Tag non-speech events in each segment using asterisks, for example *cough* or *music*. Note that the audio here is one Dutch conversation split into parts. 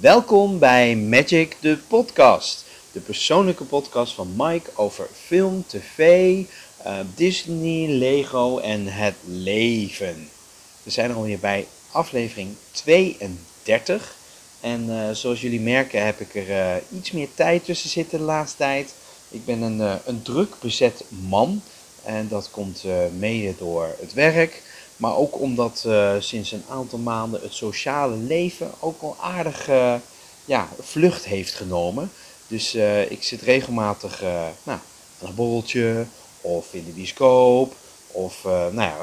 Welkom bij Magic de podcast. De persoonlijke podcast van Mike over film, tv, uh, Disney, Lego en het leven. We zijn er alweer bij aflevering 32. En uh, zoals jullie merken heb ik er uh, iets meer tijd tussen zitten de laatste tijd. Ik ben een, een druk bezet man. En dat komt mede door het werk. Maar ook omdat uh, sinds een aantal maanden het sociale leven ook al aardig uh, ja, vlucht heeft genomen. Dus uh, ik zit regelmatig nou, aan een borreltje of in de bioscoop of nou ja,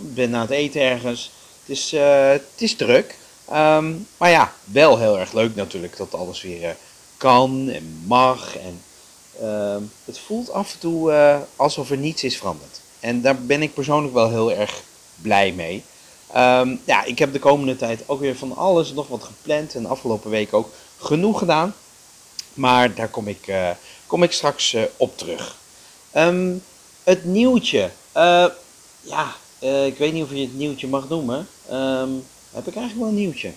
ben aan het eten ergens. Het is, het is druk. Um, maar ja, wel heel erg leuk natuurlijk dat alles weer kan en mag. En ehm, het voelt af en toe alsof er niets is veranderd. En daar ben ik persoonlijk wel heel erg blij mee. Um, ja, ik heb de komende tijd ook weer van alles nog wat gepland. En afgelopen week ook genoeg gedaan. Maar daar kom ik, uh, kom ik straks uh, op terug. Um, het nieuwtje. Uh, ja, ik weet niet of je het nieuwtje mag noemen. Um, heb ik eigenlijk wel een nieuwtje?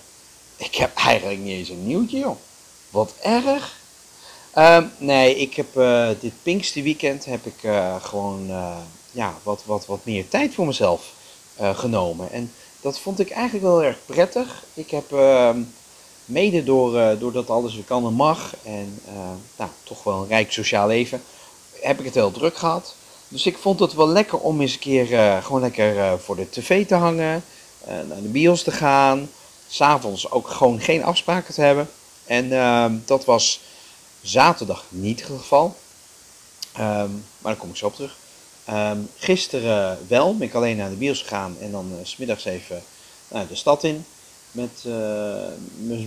Ik heb eigenlijk niet eens een nieuwtje, joh. Wat erg. nee, ik heb dit Pinkste weekend heb ik gewoon ja, wat, wat, wat meer tijd voor mezelf genomen. En dat vond ik eigenlijk wel erg prettig. Ik heb uh, mede door, uh, doordat alles weer kan en mag en uh, nou, toch wel een rijk sociaal leven, heb ik het heel druk gehad. Dus ik vond het wel lekker om eens een keer gewoon lekker voor de tv te hangen, naar de bios te gaan, s'avonds ook gewoon geen afspraken te hebben. En ehm, dat was zaterdag niet het geval. Um, maar daar kom ik zo op terug. Um, gisteren wel, ben ik alleen naar de bios gegaan en dan uh, smiddags even naar de stad in. Met uh,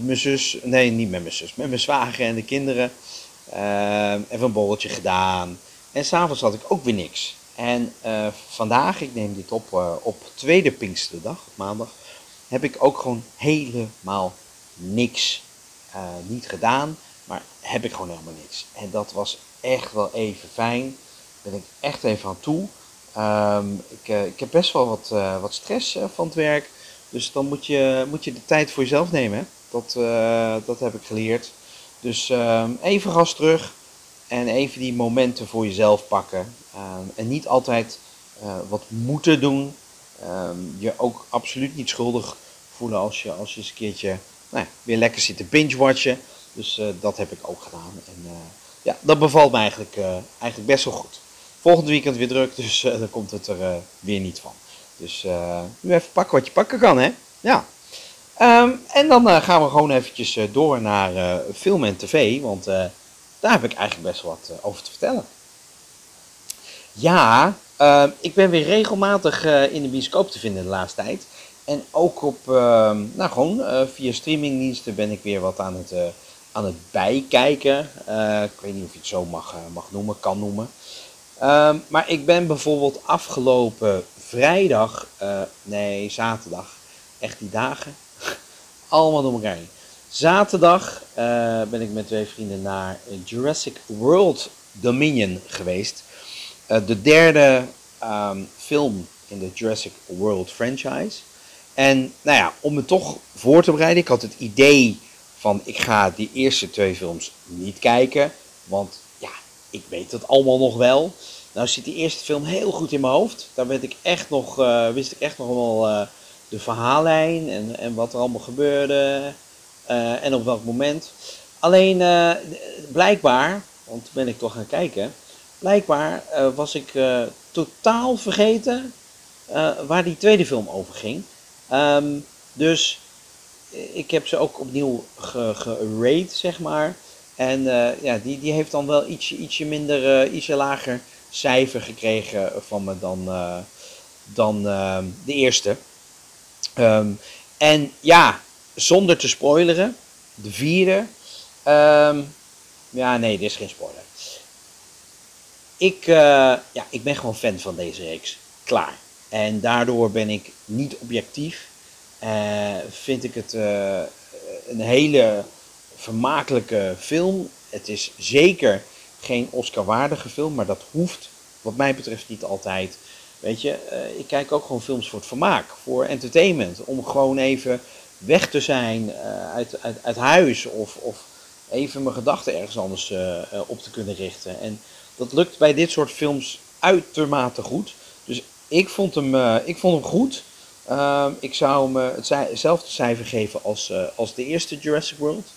mijn zus, nee niet met mijn zus, met mijn zwager en de kinderen. Uh, even een borreltje gedaan. En s'avonds had ik ook weer niks. En uh, vandaag, ik neem dit op op tweede Pinksterdag, maandag, heb ik ook gewoon helemaal niks. niet gedaan, maar heb ik gewoon helemaal niks. En dat was echt wel even fijn ben ik echt even aan toe. Um, ik, uh, ik, heb best wel wat, uh, wat stress uh, van het werk. Dus dan moet je, moet je de tijd voor jezelf nemen. Dat, dat heb ik geleerd. Dus um, even gas terug. En even die momenten voor jezelf pakken. Um, en niet altijd wat moeten doen. je ook absoluut niet schuldig voelen als je, als je eens een keertje nou, weer lekker zit te binge-watchen. Dus dat heb ik ook gedaan. En ja, dat bevalt me eigenlijk, eigenlijk best wel goed. Volgend weekend weer druk, dus uh, dan komt het er uh, weer niet van. Dus nu even pakken wat je pakken kan, hè? Ja. Um, en dan gaan we gewoon eventjes door naar film en tv, want daar heb ik eigenlijk best wat over te vertellen. Ja, ehm, ik ben weer regelmatig in de bioscoop te vinden de laatste tijd. En ook op, ehm, nou gewoon via streamingdiensten ben ik weer wat aan het, aan het bijkijken. ik weet niet of je het zo mag, mag noemen, kan noemen. Um, maar ik ben bijvoorbeeld afgelopen vrijdag, uh, nee, zaterdag, echt die dagen, *laughs* allemaal door elkaar. Zaterdag uh, ben ik met twee vrienden naar Jurassic World Dominion geweest. Uh, de derde um, film in de Jurassic World franchise. En nou ja, om me toch voor te bereiden, ik had het idee van ik ga die eerste twee films niet kijken. Want ik weet het allemaal nog wel. Nou zit die eerste film heel goed in mijn hoofd. Daar ik echt nog, uh, wist ik echt nog wel uh, de verhaallijn en, en wat er allemaal gebeurde. Uh, en op welk moment. Alleen blijkbaar, want ben ik toch gaan kijken. Blijkbaar was ik totaal vergeten waar die tweede film over ging. Um, dus ik heb ze ook opnieuw gerate, zeg maar. En uh, ja, die, die heeft dan wel ietsje, ietsje minder, uh, ietsje lager cijfer gekregen van me dan, uh, dan de eerste. Um, en ja, zonder te spoileren, de vierde. Um, ja, nee, dit is geen spoiler. Ik, ja, ik ben gewoon fan van deze reeks. Klaar. En daardoor ben ik niet objectief. vind ik het een hele vermakelijke film. Het is zeker geen Oscar-waardige film, maar dat hoeft wat mij betreft niet altijd. Weet je, uh, ik kijk ook gewoon films voor het vermaak, voor entertainment. Om gewoon even weg te zijn uit, uit, uit huis of, of even mijn gedachten ergens anders op te kunnen richten. En dat lukt bij dit soort films uitermate goed. Dus ik vond hem, ik vond hem goed. Ehm, ik zou hem hetzelfde cijfer geven als, als de eerste Jurassic World.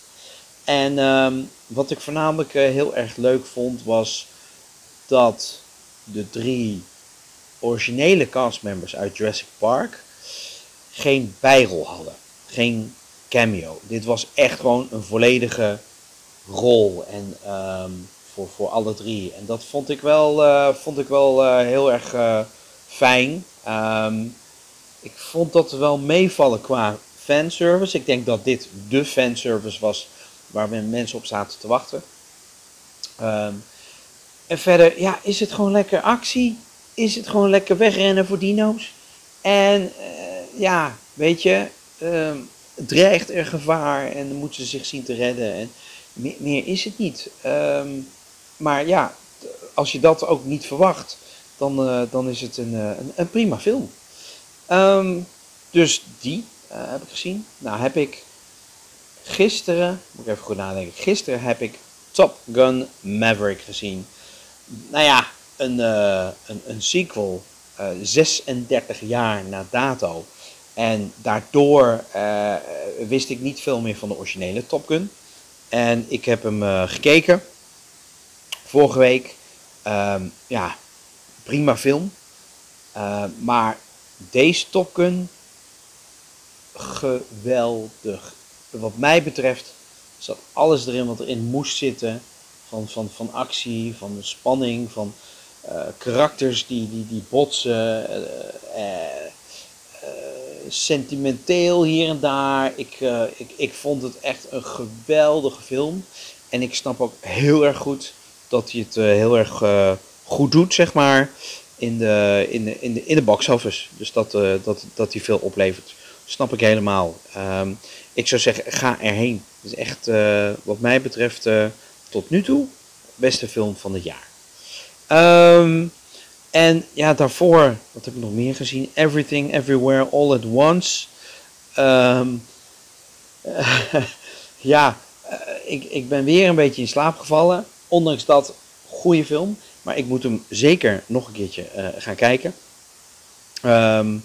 En ehm, wat ik voornamelijk heel erg leuk vond was dat de drie originele castmembers uit Jurassic Park geen bijrol hadden. Geen cameo. Dit was echt gewoon een volledige rol. En ehm, voor, voor alle drie. En dat vond ik wel, uh, vond ik wel uh, heel erg fijn. Um, ik vond dat wel meevallen qua fanservice. Ik denk dat dit de fanservice was waar mensen op zaten te wachten. Um, en verder, ja, is het gewoon lekker actie? Is het gewoon lekker wegrennen voor dino's? En uh, ja, weet je, uh, dreigt er gevaar en dan moeten ze zich zien te redden. En meer, is het niet. Um, maar ja, als je dat ook niet verwacht, dan, uh, dan is het een, een, een prima film. Dus die heb ik gezien. Nou heb ik gisteren, moet ik even goed nadenken. Gisteren heb ik Top Gun Maverick gezien nou ja, een, uh, een, een sequel uh, eh, 36 jaar na dato. En daardoor uh, wist ik niet veel meer van de originele Top Gun. En ik heb hem gekeken. Vorige week. Um, ja, prima film. maar deze Top Gun. Geweldig. Wat mij betreft zat alles erin wat erin moest zitten van, van, van actie, van spanning, van uh, karakters die, die, die botsen, uh, uh, sentimenteel hier en daar. Ik, ik, ik vond het echt een geweldige film. En ik snap ook heel erg goed dat hij het heel erg goed doet, zeg maar, in de, in de, in de, in de box office. Dus dat, dat, dat hij veel oplevert. Snap ik helemaal. Um, ik zou zeggen, ga erheen. Het is echt, wat mij betreft, tot nu toe beste film van het jaar. Um, en ja, daarvoor, wat heb ik nog meer gezien? Everything, Everywhere, All at Once. Um, *laughs* ja, uh, ik, ik ben weer een beetje in slaap gevallen. Ondanks dat, goede film. Maar ik moet hem zeker nog een keertje gaan kijken. Um,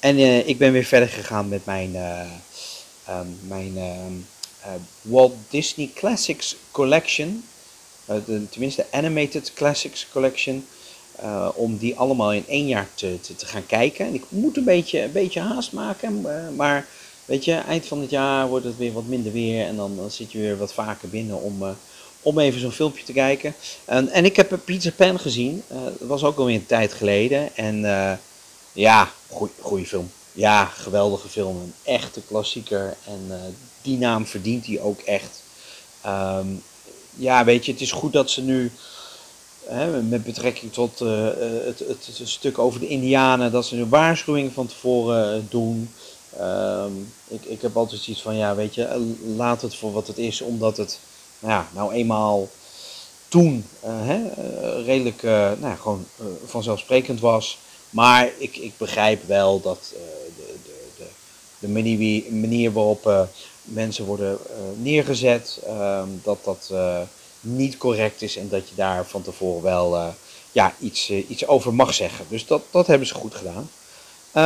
en ik ben weer verder gegaan met mijn, um, mijn Walt Disney Classics Collection. Uh, de, tenminste Animated Classics Collection. Uh, om die allemaal in één jaar te, te, te, gaan kijken. En ik moet een beetje, een beetje haast maken. Maar weet je, eind van het jaar wordt het weer wat minder weer. En dan, dan zit je weer wat vaker binnen om, om even zo'n filmpje te kijken. En, en ik heb Peter Pan gezien. dat was ook alweer een tijd geleden. En ja, goede film. Ja, geweldige film. Een echte klassieker. En die naam verdient hij ook echt. Um, ja, weet je, het is goed dat ze nu, hè, met betrekking tot uh, het, het, het, stuk over de Indianen, dat ze een waarschuwing van tevoren doen. Um, ik, ik heb altijd iets van, ja, weet je, laat het voor wat het is, omdat het, nou ja, nou eenmaal toen hè, redelijk, nou gewoon vanzelfsprekend was. Maar ik, ik begrijp wel dat de, de, de, de manier, manier waarop mensen worden uh, neergezet, uh, dat dat niet correct is en dat je daar van tevoren wel ja, iets, iets over mag zeggen. Dus dat, dat hebben ze goed gedaan.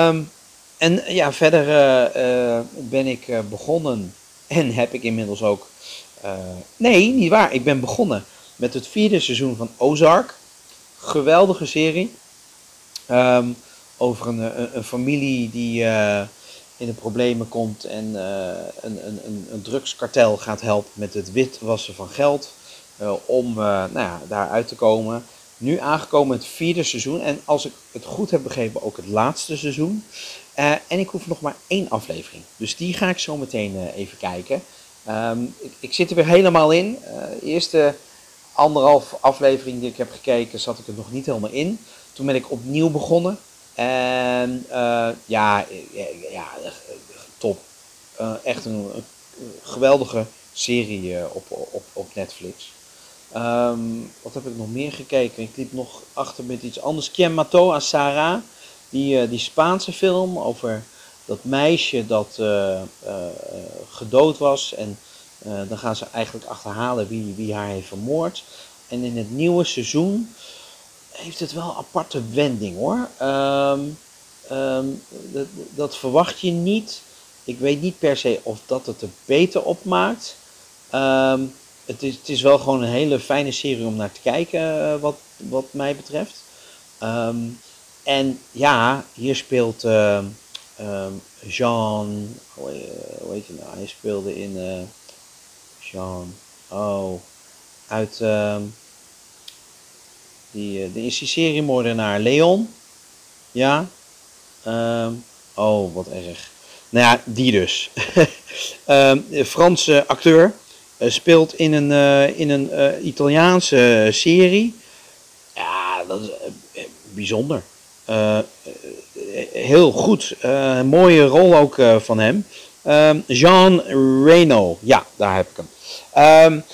Um, en ja, verder ben ik begonnen *laughs* en heb ik inmiddels ook. nee, niet waar. Ik ben begonnen met het vierde seizoen van Ozark. Geweldige serie. Um, over een, een, een, familie die in de problemen komt en uh, een, een, een, drugskartel gaat helpen met het witwassen van geld om nou ja, daaruit te komen. Nu aangekomen het vierde seizoen en als ik het goed heb begrepen ook het laatste seizoen. en ik hoef nog maar één aflevering, dus die ga ik zo meteen even kijken. Um, ik, ik, zit er weer helemaal in. eerste anderhalf aflevering die ik heb gekeken zat ik er nog niet helemaal in. Toen ben ik opnieuw begonnen. En uh, ja, ja, top. Uh, echt een, geweldige serie uh, op, op, op Netflix. Um, wat heb ik nog meer gekeken? Ik liep nog achter met iets anders. Quien Mato a Sarah. Die, die Spaanse film over dat meisje dat eh, eh, gedood was. En dan gaan ze eigenlijk achterhalen wie, wie haar heeft vermoord. En in het nieuwe seizoen heeft het wel een aparte wending hoor. Ehm, ehm, dat, dat, verwacht je niet. Ik weet niet per se of dat het er beter op maakt. Ehm, het, is, het is wel gewoon een hele fijne serie om naar te kijken, wat, wat mij betreft. en ja, hier speelt Jean. Hoe heet je nou? Hij speelde in. Jean. Oh. Uit. Die, uh, de is die seriemoordenaar Leon. Ja. Um, oh, wat erg. Nou ja, die dus. *laughs* um, Franse acteur. Uh, speelt in een, uh, in een Italiaanse serie. Ja, dat is bijzonder. heel goed. mooie rol ook van hem. Um, Jean Reno. Ja, daar heb ik hem.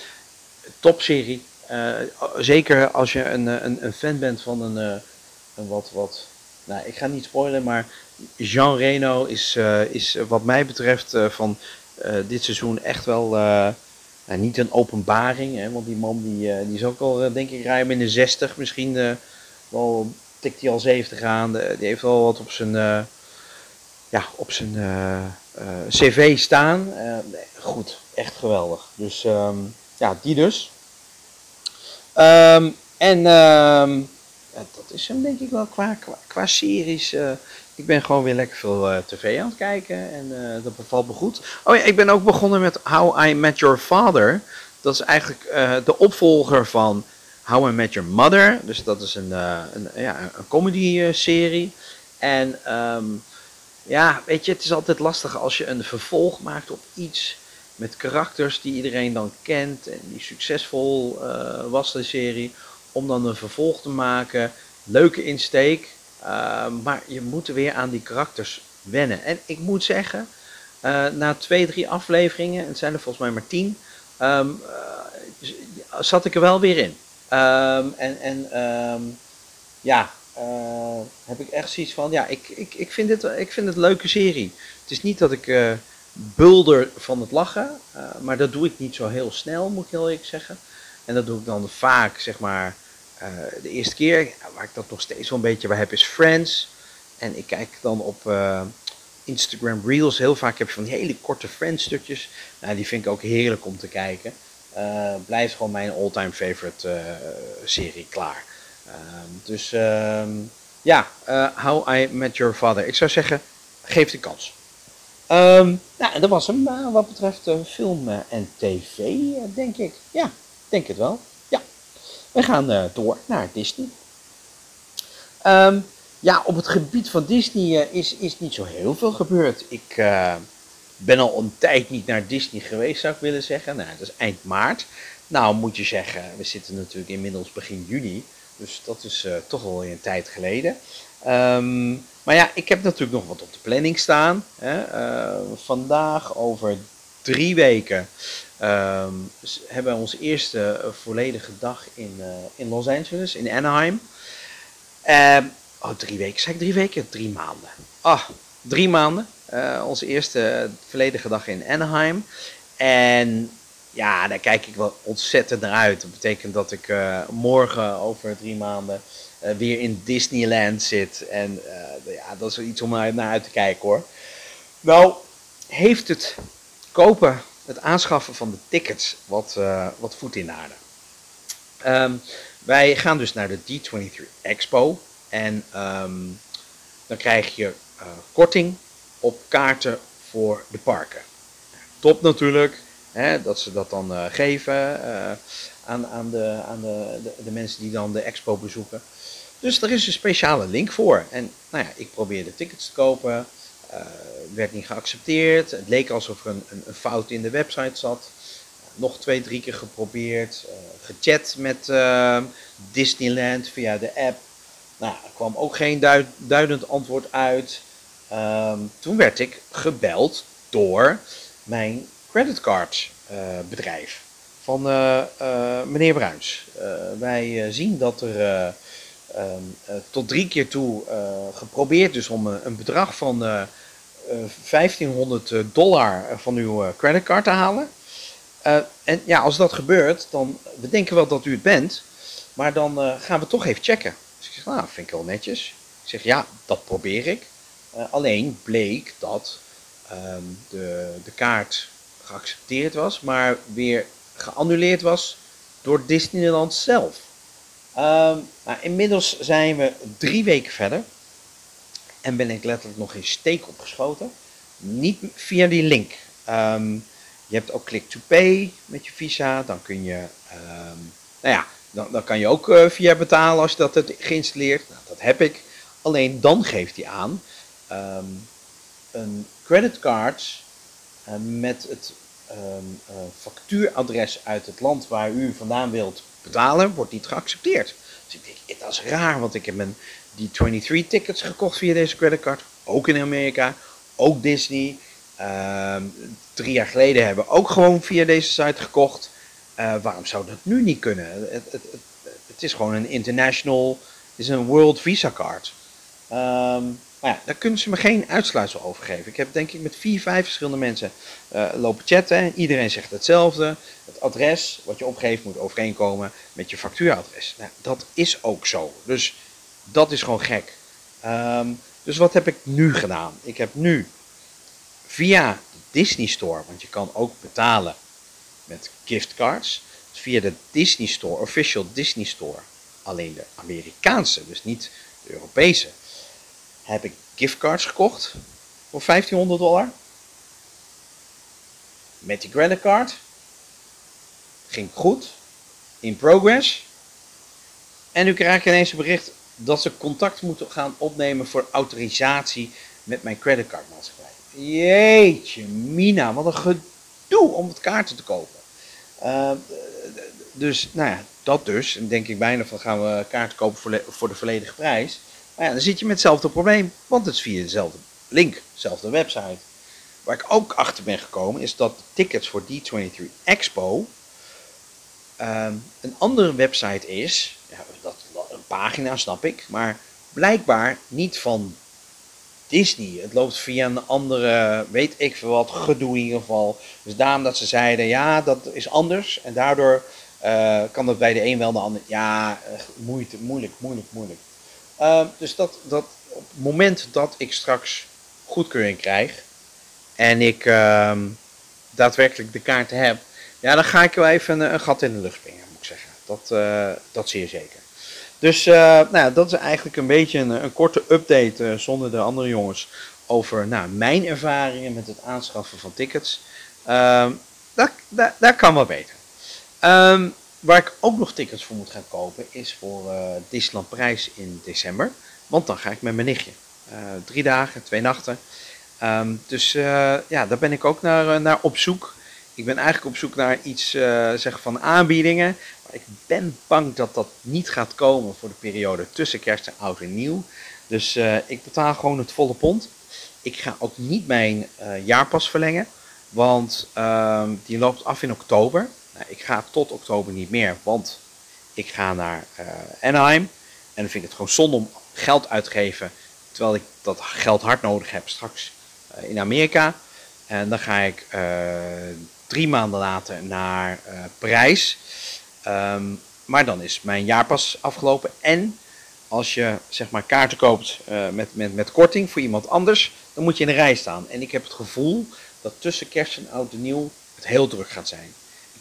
topserie. Uh, zeker als je een, eh, een, een, fan bent van een, uh, een wat, wat, nou ik ga niet spoilen, maar Jean Reno is, is wat mij betreft van dit seizoen echt wel nou, niet een openbaring. Hè, want die man die, die is ook al denk ik ruim in de 60, misschien wel tikt hij al 70 aan. die heeft wel wat op zijn, ja, op zijn cv staan. goed, echt geweldig. Dus um, ja, die dus. Um, en um, dat is hem denk ik wel qua, qua, series. Uh, ik ben gewoon weer lekker veel tv aan het kijken en dat bevalt me goed. Oh ja, ik ben ook begonnen met How I Met Your Father. Dat is eigenlijk de opvolger van How I Met Your Mother. Dus dat is een, een, ja, een comedy serie. En um, ja, weet je, het is altijd lastig als je een vervolg maakt op iets met karakters die iedereen dan kent en die succesvol uh, was de serie, om dan een vervolg te maken. Leuke insteek, uh, maar je moet weer aan die karakters wennen. En ik moet zeggen, uh, na twee, drie afleveringen, het zijn er volgens mij maar tien, um, zat ik er wel weer in. Um, en en um, ja, heb ik echt zoiets van, ja, ik, ik, ik, vind, het, ik vind het een leuke serie. Het is niet dat ik bulder van het lachen. Uh, maar dat doe ik niet zo heel snel, moet ik heel eerlijk zeggen. En dat doe ik dan vaak, zeg maar, de eerste keer. Waar ik dat nog steeds wel een beetje bij heb, is Friends. En ik kijk dan op Instagram Reels. Heel vaak heb je van die hele korte Friends-stukjes. Nou, die vind ik ook heerlijk om te kijken. blijft gewoon mijn all-time favorite serie klaar. Ehm, dus um, ja, How I Met Your Father. Ik zou zeggen, geef de kans. Um, nou, en dat was hem uh, wat betreft uh, film en tv, denk ik. Ja, denk het wel. Ja. We gaan door naar Disney. Ja, op het gebied van Disney is, is niet zo heel veel gebeurd. Ik ben al een tijd niet naar Disney geweest, zou ik willen zeggen. Nou, dat is eind maart. Nou, moet je zeggen, we zitten natuurlijk inmiddels begin juni. Dus dat is toch wel een tijd geleden. Um, maar ja, ik heb natuurlijk nog wat op de planning staan. Hè. Uh, vandaag over drie weken uh, hebben we onze eerste uh, volledige dag in, in Los Angeles, in Anaheim. Ehm, oh, drie weken. Zeg ik drie weken? Drie maanden. Ah, drie maanden. onze eerste volledige dag in Anaheim. En ja, daar kijk ik wel ontzettend naar uit. Dat betekent dat ik morgen over drie maanden uh, weer in Disneyland zit. En uh, ja, dat is iets om naar, uit te kijken hoor. Nou, heeft het kopen, het aanschaffen van de tickets wat, wat voet in de aarde. Um, wij gaan dus naar de D23 Expo. En um, dan krijg je korting op kaarten voor de parken. Top natuurlijk, hè, dat ze dat dan geven aan, aan, de, aan de, de, mensen die dan de expo bezoeken. Dus er is een speciale link voor. En nou ja, ik probeerde tickets te kopen. Uh, werd niet geaccepteerd. Het leek alsof er een, een, een fout in de website zat. Nog twee, drie keer geprobeerd. Uh, gechat met Disneyland via de app. Nou, er kwam ook geen duid, duidend antwoord uit. Um, toen werd ik gebeld door mijn creditcardbedrijf. van meneer Bruins. wij zien dat er uh, tot drie keer toe geprobeerd dus om een bedrag van 1500 dollar van uw creditcard te halen. en ja, als dat gebeurt, dan we denken wel dat u het bent, maar dan gaan we toch even checken. Dus ik zeg, nou, vind ik wel netjes. Ik zeg, ja, dat probeer ik. alleen bleek dat ehm, de, de kaart geaccepteerd was, maar weer geannuleerd was door Disneyland zelf. Um, nou, inmiddels zijn we drie weken verder. En ben ik letterlijk nog geen steek opgeschoten. Niet via die link. Um, je hebt ook Click to Pay met je visa. Dan kun je, um, nou ja, dan, dan kan je ook uh, via betalen als je dat hebt geïnstalleerd. Nou, dat heb ik. Alleen dan geeft hij aan een creditcard met het uh, factuuradres uit het land waar u vandaan wilt betalen, wordt niet geaccepteerd. Dus ik denk, dat is raar, want ik heb mijn die 23 tickets gekocht via deze creditcard. Ook in Amerika, ook Disney. Uh, drie jaar geleden hebben we ook gewoon via deze site gekocht. Uh, waarom zou dat nu niet kunnen? Het, het, het, het, is gewoon een international, het is een world visa card. Um, maar ja, daar kunnen ze me geen uitsluitsel over geven. Ik heb denk ik met vier, vijf verschillende mensen uh, lopen chatten. Iedereen zegt hetzelfde. Het adres wat je opgeeft moet overeenkomen met je factuuradres. Nou, dat is ook zo. Dus dat is gewoon gek. Um, dus wat heb ik nu gedaan? Ik heb nu via de Disney Store, want je kan ook betalen met giftcards. Via de Disney Store, official Disney Store, alleen de Amerikaanse, dus niet de Europese heb ik giftcards gekocht voor 1500 dollar. Met die creditcard. Ging goed. In progress. En nu krijg ik ineens een bericht dat ze contact moeten gaan opnemen voor autorisatie met mijn creditcardmaatschappij. Jeetje, Mina, wat een gedoe om het kaarten te kopen. Uh, dus, nou ja, dat dus. En denk ik bijna van gaan we kaarten kopen voor, voor de volledige prijs. Maar ja, dan zit je met hetzelfde probleem, want het is via dezelfde link, dezelfde website. Waar ik ook achter ben gekomen is dat tickets voor D23 Expo um, een andere website is. Ja, dat, een pagina snap ik, maar blijkbaar niet van Disney. Het loopt via een andere, weet ik veel wat, gedoe in ieder geval. Dus daarom dat ze zeiden, ja, dat is anders. En daardoor uh, kan dat bij de een wel de ander. Ja, uh, moeite, moeilijk, moeilijk, moeilijk. Uh, dus dat, dat op het moment dat ik straks goedkeuring krijg en ik uh, daadwerkelijk de kaarten heb, ja, dan ga ik wel even een, gat in de lucht springen, moet ik zeggen. Dat, uh, dat zeer zeker. Dus uh, nou dat is eigenlijk een beetje een, een korte update zonder de andere jongens over nou, mijn ervaringen met het aanschaffen van tickets. Uh, dat, dat, dat kan wel beter. Waar ik ook nog tickets voor moet gaan kopen is voor uh, Disneyland Prijs in december. Want dan ga ik met mijn nichtje. Uh, drie dagen, twee nachten. Um, dus uh, ja, daar ben ik ook naar, naar op zoek. Ik ben eigenlijk op zoek naar iets zeg van aanbiedingen. Maar ik ben bang dat dat niet gaat komen voor de periode tussen kerst en oud en nieuw. Dus ik betaal gewoon het volle pond. Ik ga ook niet mijn jaarpas verlengen. Want ehm, die loopt af in oktober. Nou, ik ga tot oktober niet meer, want ik ga naar uh, Anaheim. En dan vind ik het gewoon zonde om geld uit te geven, terwijl ik dat geld hard nodig heb straks uh, in Amerika. En dan ga ik drie maanden later naar Parijs. Um, maar dan is mijn jaarpas afgelopen. En als je zeg maar kaarten koopt met, met, met korting voor iemand anders, dan moet je in de rij staan. En ik heb het gevoel dat tussen kerst en oud en nieuw het heel druk gaat zijn.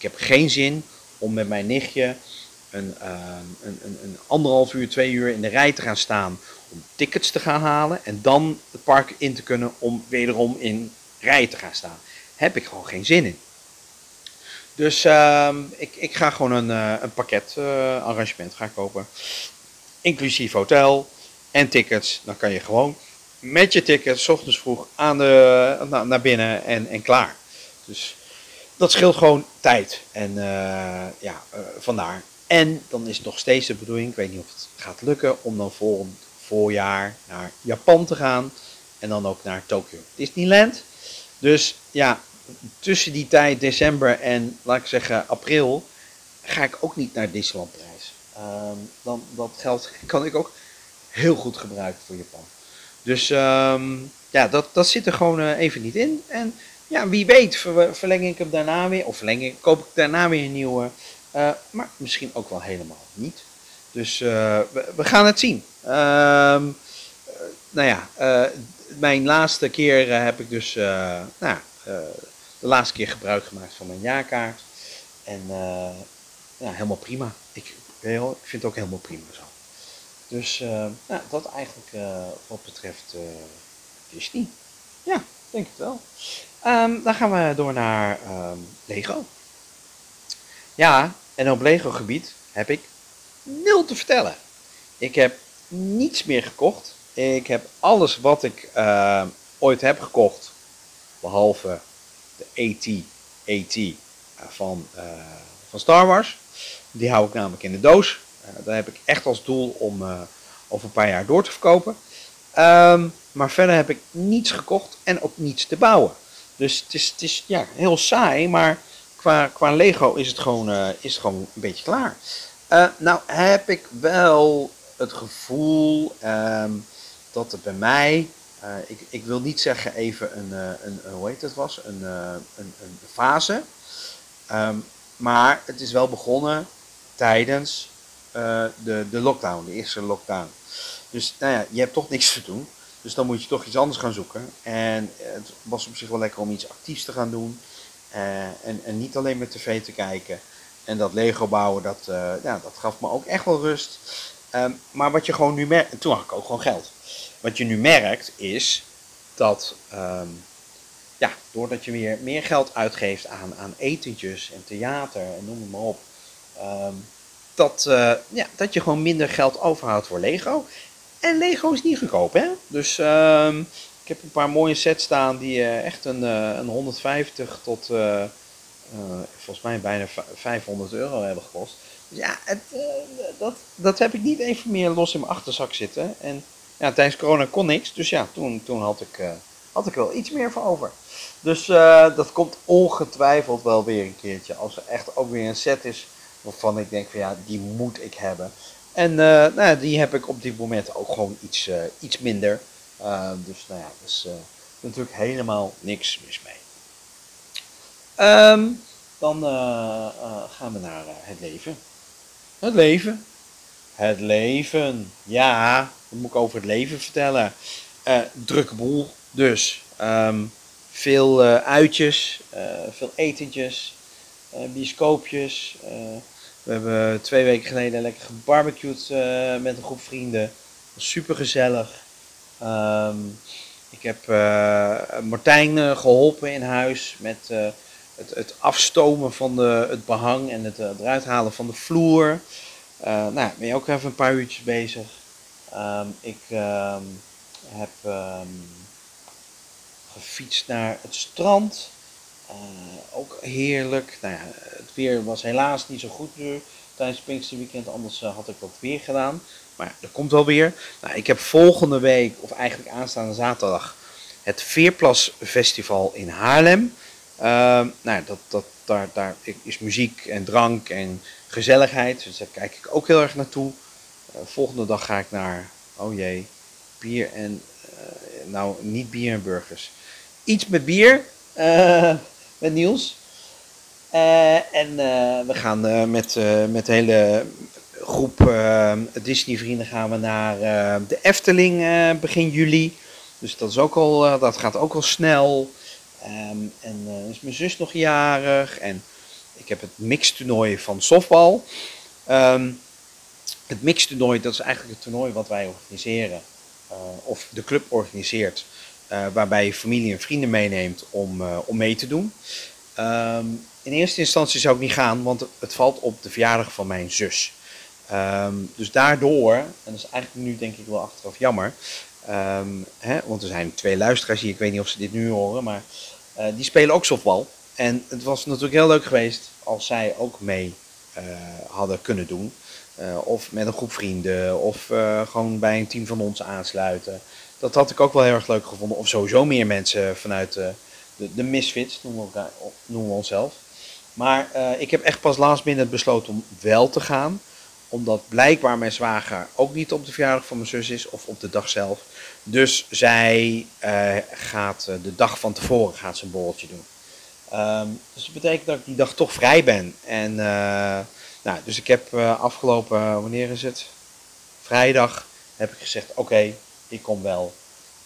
Heb geen zin om met mijn nichtje een, uh, een, een, een, anderhalf uur, twee uur in de rij te gaan staan om tickets te gaan halen en dan het park in te kunnen om wederom in rij te gaan staan. Heb ik gewoon geen zin in. Dus uh, ik, ik ga gewoon een, uh, een pakket uh, arrangement gaan kopen. Inclusief hotel en tickets. Dan kan je gewoon met je tickets, ochtends vroeg aan de, naar binnen en, en klaar. Dus dat scheelt gewoon tijd. En uh, ja, uh, vandaar. En dan is het nog steeds de bedoeling, ik weet niet of het gaat lukken, om dan volgend voorjaar naar Japan te gaan. En dan ook naar Tokyo Disneyland. Dus ja, tussen die tijd, december en laat ik zeggen april, ga ik ook niet naar Disneyland prijs. Um, dan dat geld kan ik ook heel goed gebruiken voor Japan. Dus um, ja, dat, dat zit er gewoon even niet in. En ja, wie weet verleng ik hem daarna weer, of verleng ik, koop ik daarna weer een nieuwe. maar misschien ook wel helemaal niet. Dus we, we, gaan het zien. Ehm, nou ja, mijn laatste keer heb ik dus nou, de laatste keer gebruik gemaakt van mijn jaarkaart. En ja, helemaal prima. Ik, ik vind het ook helemaal prima zo. Dus nou, dat eigenlijk wat betreft Disney. Ja, denk ik wel. Um, dan gaan we door naar um, Lego. Ja, en op Lego gebied heb ik nul te vertellen. Ik heb niets meer gekocht. Ik heb alles wat ik ooit heb gekocht, behalve de AT, AT van, van Star Wars. Die hou ik namelijk in de doos. Uh, daar heb ik echt als doel om over een paar jaar door te verkopen. Maar verder heb ik niets gekocht en ook niets te bouwen. Dus het is, ja, heel saai, maar qua, qua Lego is het, gewoon, uh, is gewoon een beetje klaar. nou heb ik wel het gevoel um, dat het bij mij, ik, ik wil niet zeggen even een, een, hoe heet het was, een, een, een fase. Um, maar het is wel begonnen tijdens uh, de, de lockdown, de eerste lockdown. Dus nou ja, je hebt toch niks te doen. Dus dan moet je toch iets anders gaan zoeken. En het was op zich wel lekker om iets actiefs te gaan doen. Uh, en, en niet alleen met tv te kijken. En dat Lego bouwen, dat, uh, ja, dat gaf me ook echt wel rust. Um, maar wat je gewoon nu merkt, en toen had ik ook gewoon geld. Wat je nu merkt is dat, um, ja, doordat je weer meer geld uitgeeft aan, aan etentjes en theater en noem het maar op. Um, dat, uh, ja, dat je gewoon minder geld overhoudt voor Lego. En Lego is niet goedkoop, hè? Dus um, ik heb een paar mooie sets staan die uh, echt een, uh, een 150 tot volgens mij bijna 500 euro hebben gekost. Dus ja, het, dat, dat heb ik niet even meer los in mijn achterzak zitten. En ja, tijdens corona kon niks, dus ja, toen, toen had, ik, had ik wel iets meer voor over. Dus dat komt ongetwijfeld wel weer een keertje. Als er echt ook weer een set is waarvan ik denk van ja, die moet ik hebben. En uh, nou die heb ik op dit moment ook gewoon iets, uh, iets minder. Uh, dus nou ja, dus natuurlijk helemaal niks mis mee. Um, dan gaan we naar het leven. Het leven. Het leven. Ja, wat moet ik over het leven vertellen? drukke boel dus. Um, veel uitjes, veel etentjes, bioscoopjes. We hebben twee weken geleden lekker gebarbecued uh, met een groep vrienden. Super gezellig. Um, ik heb uh, Martijn uh, geholpen in huis met het, het, afstomen van de, het behang en het eruit halen van de vloer. nou, ben je ook even een paar uurtjes bezig. Um, ik um, heb gefietst naar het strand. Ook heerlijk. Nou ja, weer was helaas niet zo goed tijdens het Pinksterweekend. Anders uh, had ik wat weer gedaan. Maar dat komt wel weer. Nou, ik heb volgende week, of eigenlijk aanstaande zaterdag, het Veerplas Festival in Haarlem. Uh, nou, dat, dat, daar, daar is muziek en drank en gezelligheid. Dus daar kijk ik ook heel erg naartoe. Uh, volgende dag ga ik naar, oh jee, bier en, uh, nou niet bier en burgers. Iets met bier, met Niels. Uh, en uh, we gaan uh, met, met de hele groep Disney vrienden gaan we naar de Efteling begin juli. Dus dat, is ook al, dat gaat ook al snel. Um, en is mijn zus nog jarig. En ik heb het mixtoernooi van softbal. Um, het mixtoernooi, dat is eigenlijk het toernooi wat wij organiseren. of de club organiseert. Waarbij je familie en vrienden meeneemt om, om mee te doen. Um, in eerste instantie zou ik niet gaan, want het valt op de verjaardag van mijn zus. Um, dus daardoor, en dat is eigenlijk nu denk ik wel achteraf jammer, um, hè, want er zijn twee luisteraars hier, ik weet niet of ze dit nu horen, maar uh, die spelen ook softbal. En het was natuurlijk heel leuk geweest als zij ook mee hadden kunnen doen. Of met een groep vrienden, of gewoon bij een team van ons aansluiten. Dat had ik ook wel heel erg leuk gevonden. Of sowieso meer mensen vanuit de, de Misfits, noemen we, we onszelf. Maar uh, ik heb echt pas laatst binnen besloten om wel te gaan. Omdat blijkbaar mijn zwager ook niet op de verjaardag van mijn zus is of op de dag zelf. Dus zij eh, gaat eh, de dag van tevoren gaat ze een doen. Ehm, dus dat betekent dat ik die dag toch vrij ben. En, eh, nou, dus ik heb afgelopen, wanneer is het? Vrijdag heb ik gezegd, oké, ik kom wel.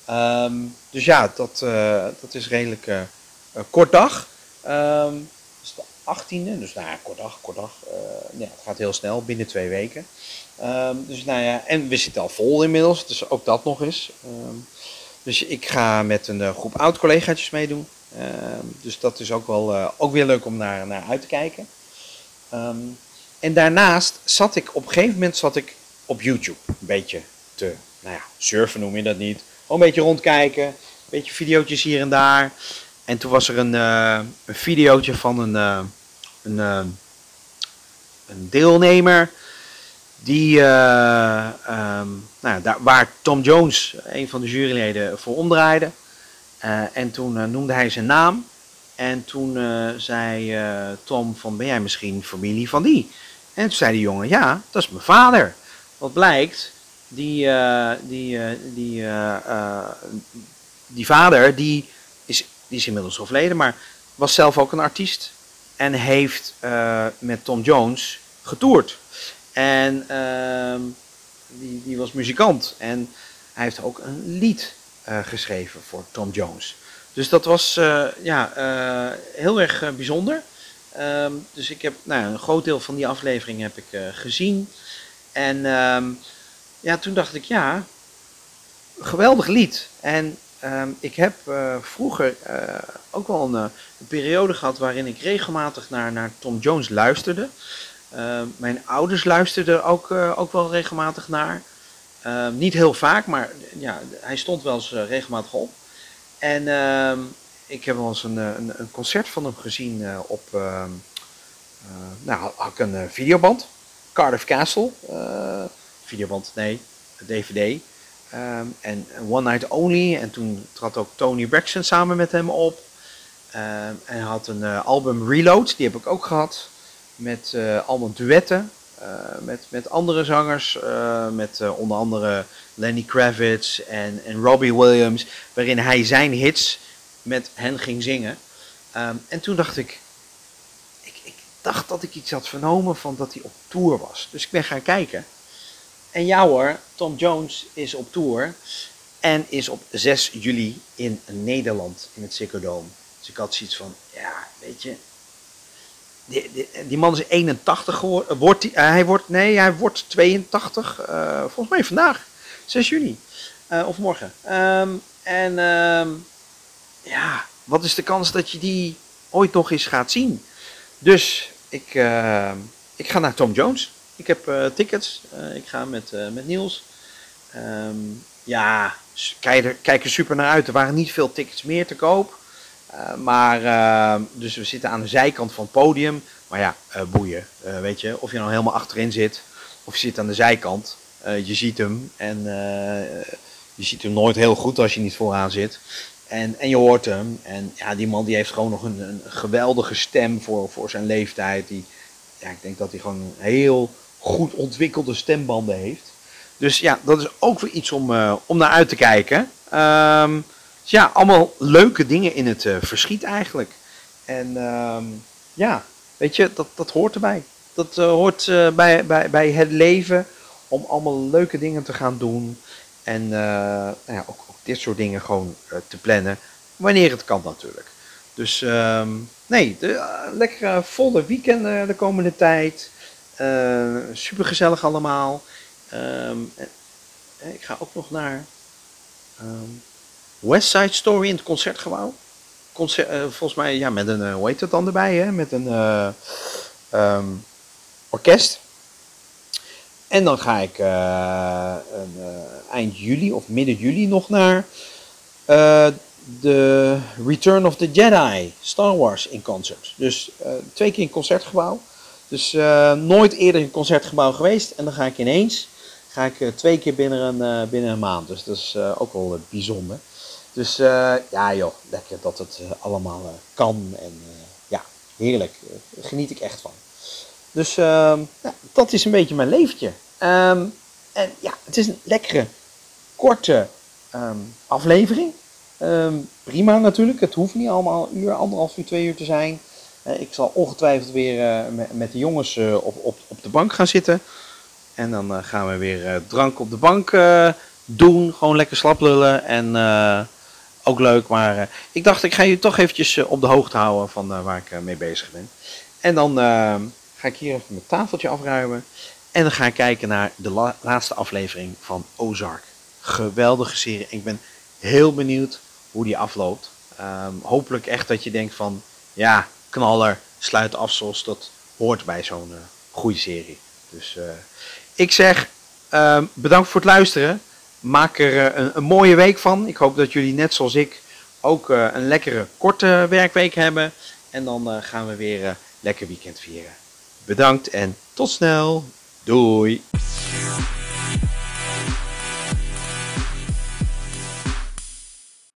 Ehm, dus ja, dat, dat is redelijk kort dag. Um, is de 18e, dus nou ja, kort dag, kort dag. ja, het gaat heel snel, binnen twee weken. Ehm, dus nou ja, en we zitten al vol inmiddels, dus ook dat nog eens. Ehm, dus ik ga met een groep oud-collega's meedoen. Ehm, dus dat is ook wel ook weer leuk om naar, naar uit te kijken. en daarnaast zat ik, op een gegeven moment zat ik op YouTube een beetje te, nou ja, surfen noem je dat niet. Gewoon een beetje rondkijken, een beetje video's hier en daar. En toen was er een, uh, een videootje van een, een, een deelnemer die, uh, nou, daar, waar Tom Jones, een van de juryleden, voor omdraaide. En toen noemde hij zijn naam. En toen zei Tom van, ben jij misschien familie van die? En toen zei die jongen, ja, dat is mijn vader. Wat blijkt, die, die, die, die vader, die is, die is inmiddels overleden, maar was zelf ook een artiest. En heeft met Tom Jones getoerd. En uh, die, die was muzikant. En hij heeft ook een lied geschreven voor Tom Jones. Dus dat was ja, heel erg bijzonder. Um, dus ik heb nou, een groot deel van die aflevering heb ik gezien. En um, ja, toen dacht ik, ja, geweldig lied. En um, ik heb vroeger ook wel een, een, periode gehad waarin ik regelmatig naar, naar Tom Jones luisterde. Uh, mijn ouders luisterden ook, ook wel regelmatig naar. Uh, niet heel vaak, maar ja, hij stond wel eens eh, regelmatig op. En ehm, ik heb wel eens een, een, een, concert van hem gezien op. Ehm, nou, had ik een videoband. Cardiff Castle. Videoband, nee, DVD. Um, en One Night Only. En toen trad ook Tony Braxton samen met hem op. en hij had een album Reload, die heb ik ook gehad met uh, allemaal duetten. Uh, met, met andere zangers, met onder andere Lenny Kravitz en, en Robbie Williams, waarin hij zijn hits met hen ging zingen. Um, en toen dacht ik, ik, ik dacht dat ik iets had vernomen van dat hij op tour was. Dus ik ben gaan kijken. En ja hoor, Tom Jones is op tour en is op 6 juli in Nederland in het Ziggo Dome. Dus ik had zoiets van, ja, weet je, die, die, man is 81 geworden. Wordt die, uh, hij wordt, nee, hij wordt 82. Uh, volgens mij vandaag, 6 juni. Uh, of morgen. Um, en um, ja, wat is de kans dat je die ooit nog eens gaat zien? Dus ik, ik ga naar Tom Jones. Ik heb tickets. ik ga met, met Niels. Um, ja, kijk er, kijk er super naar uit. Er waren niet veel tickets meer te koop. Maar, uh, dus we zitten aan de zijkant van het podium. Maar ja, boeien. weet je, of je nou helemaal achterin zit, of je zit aan de zijkant. je ziet hem en je ziet hem nooit heel goed als je niet vooraan zit. En, en je hoort hem. En ja, die man die heeft gewoon nog een, een geweldige stem voor, voor zijn leeftijd. Die, ja, ik denk dat hij gewoon heel goed ontwikkelde stembanden heeft. Dus ja, dat is ook weer iets om, om naar uit te kijken. Um, dus ja, allemaal leuke dingen in het uh, verschiet eigenlijk. En uh, ja, weet je, dat, dat hoort erbij. Dat uh, hoort bij, bij, bij het leven om allemaal leuke dingen te gaan doen. En ja, ook, ook, dit soort dingen gewoon te plannen. Wanneer het kan natuurlijk. Dus um, nee, lekker volle weekend de komende tijd. Super gezellig allemaal. Um, ik ga ook nog naar... Um, West Side Story in het concertgebouw. Concert, uh, volgens mij ja, met een, uh, hoe heet het dan erbij, hè? met een orkest. En dan ga ik een, eind juli of midden juli nog naar de Return of the Jedi Star Wars in concert. Dus twee keer in concertgebouw. Dus nooit eerder in concertgebouw geweest. En dan ga ik ineens ga ik, twee keer binnen een, binnen een maand. Dus dat is ook wel bijzonder. Dus ja joh, lekker dat het allemaal kan en ja, heerlijk. geniet ik echt van. Dus ehm, ja, dat is een beetje mijn leventje. Ehm, en ja, het is een lekkere, korte ehm, aflevering. Prima natuurlijk, het hoeft niet allemaal een uur, anderhalf uur, twee uur te zijn. Eh, ik zal ongetwijfeld weer eh, met, de jongens eh, op, op, op de bank gaan zitten. En dan gaan we weer drank op de bank doen. Gewoon lekker slap lullen. En ook leuk. Maar ik dacht, ik ga je toch eventjes op de hoogte houden van waar ik mee bezig ben. En dan ga ik hier even mijn tafeltje afruimen. En dan ga ik kijken naar de la- laatste aflevering van Ozark. Geweldige serie. Ik ben heel benieuwd hoe die afloopt. Ehm, hopelijk echt dat je denkt van, ja, knaller, sluit af zoals dat hoort bij zo'n eh, goede serie. Dus eh, ik zeg ehm, bedankt voor het luisteren. Maak er eh, een, een mooie week van. Ik hoop dat jullie net zoals ik ook een lekkere korte werkweek hebben. En dan gaan we weer lekker weekend vieren. Bedankt en tot snel. Doei.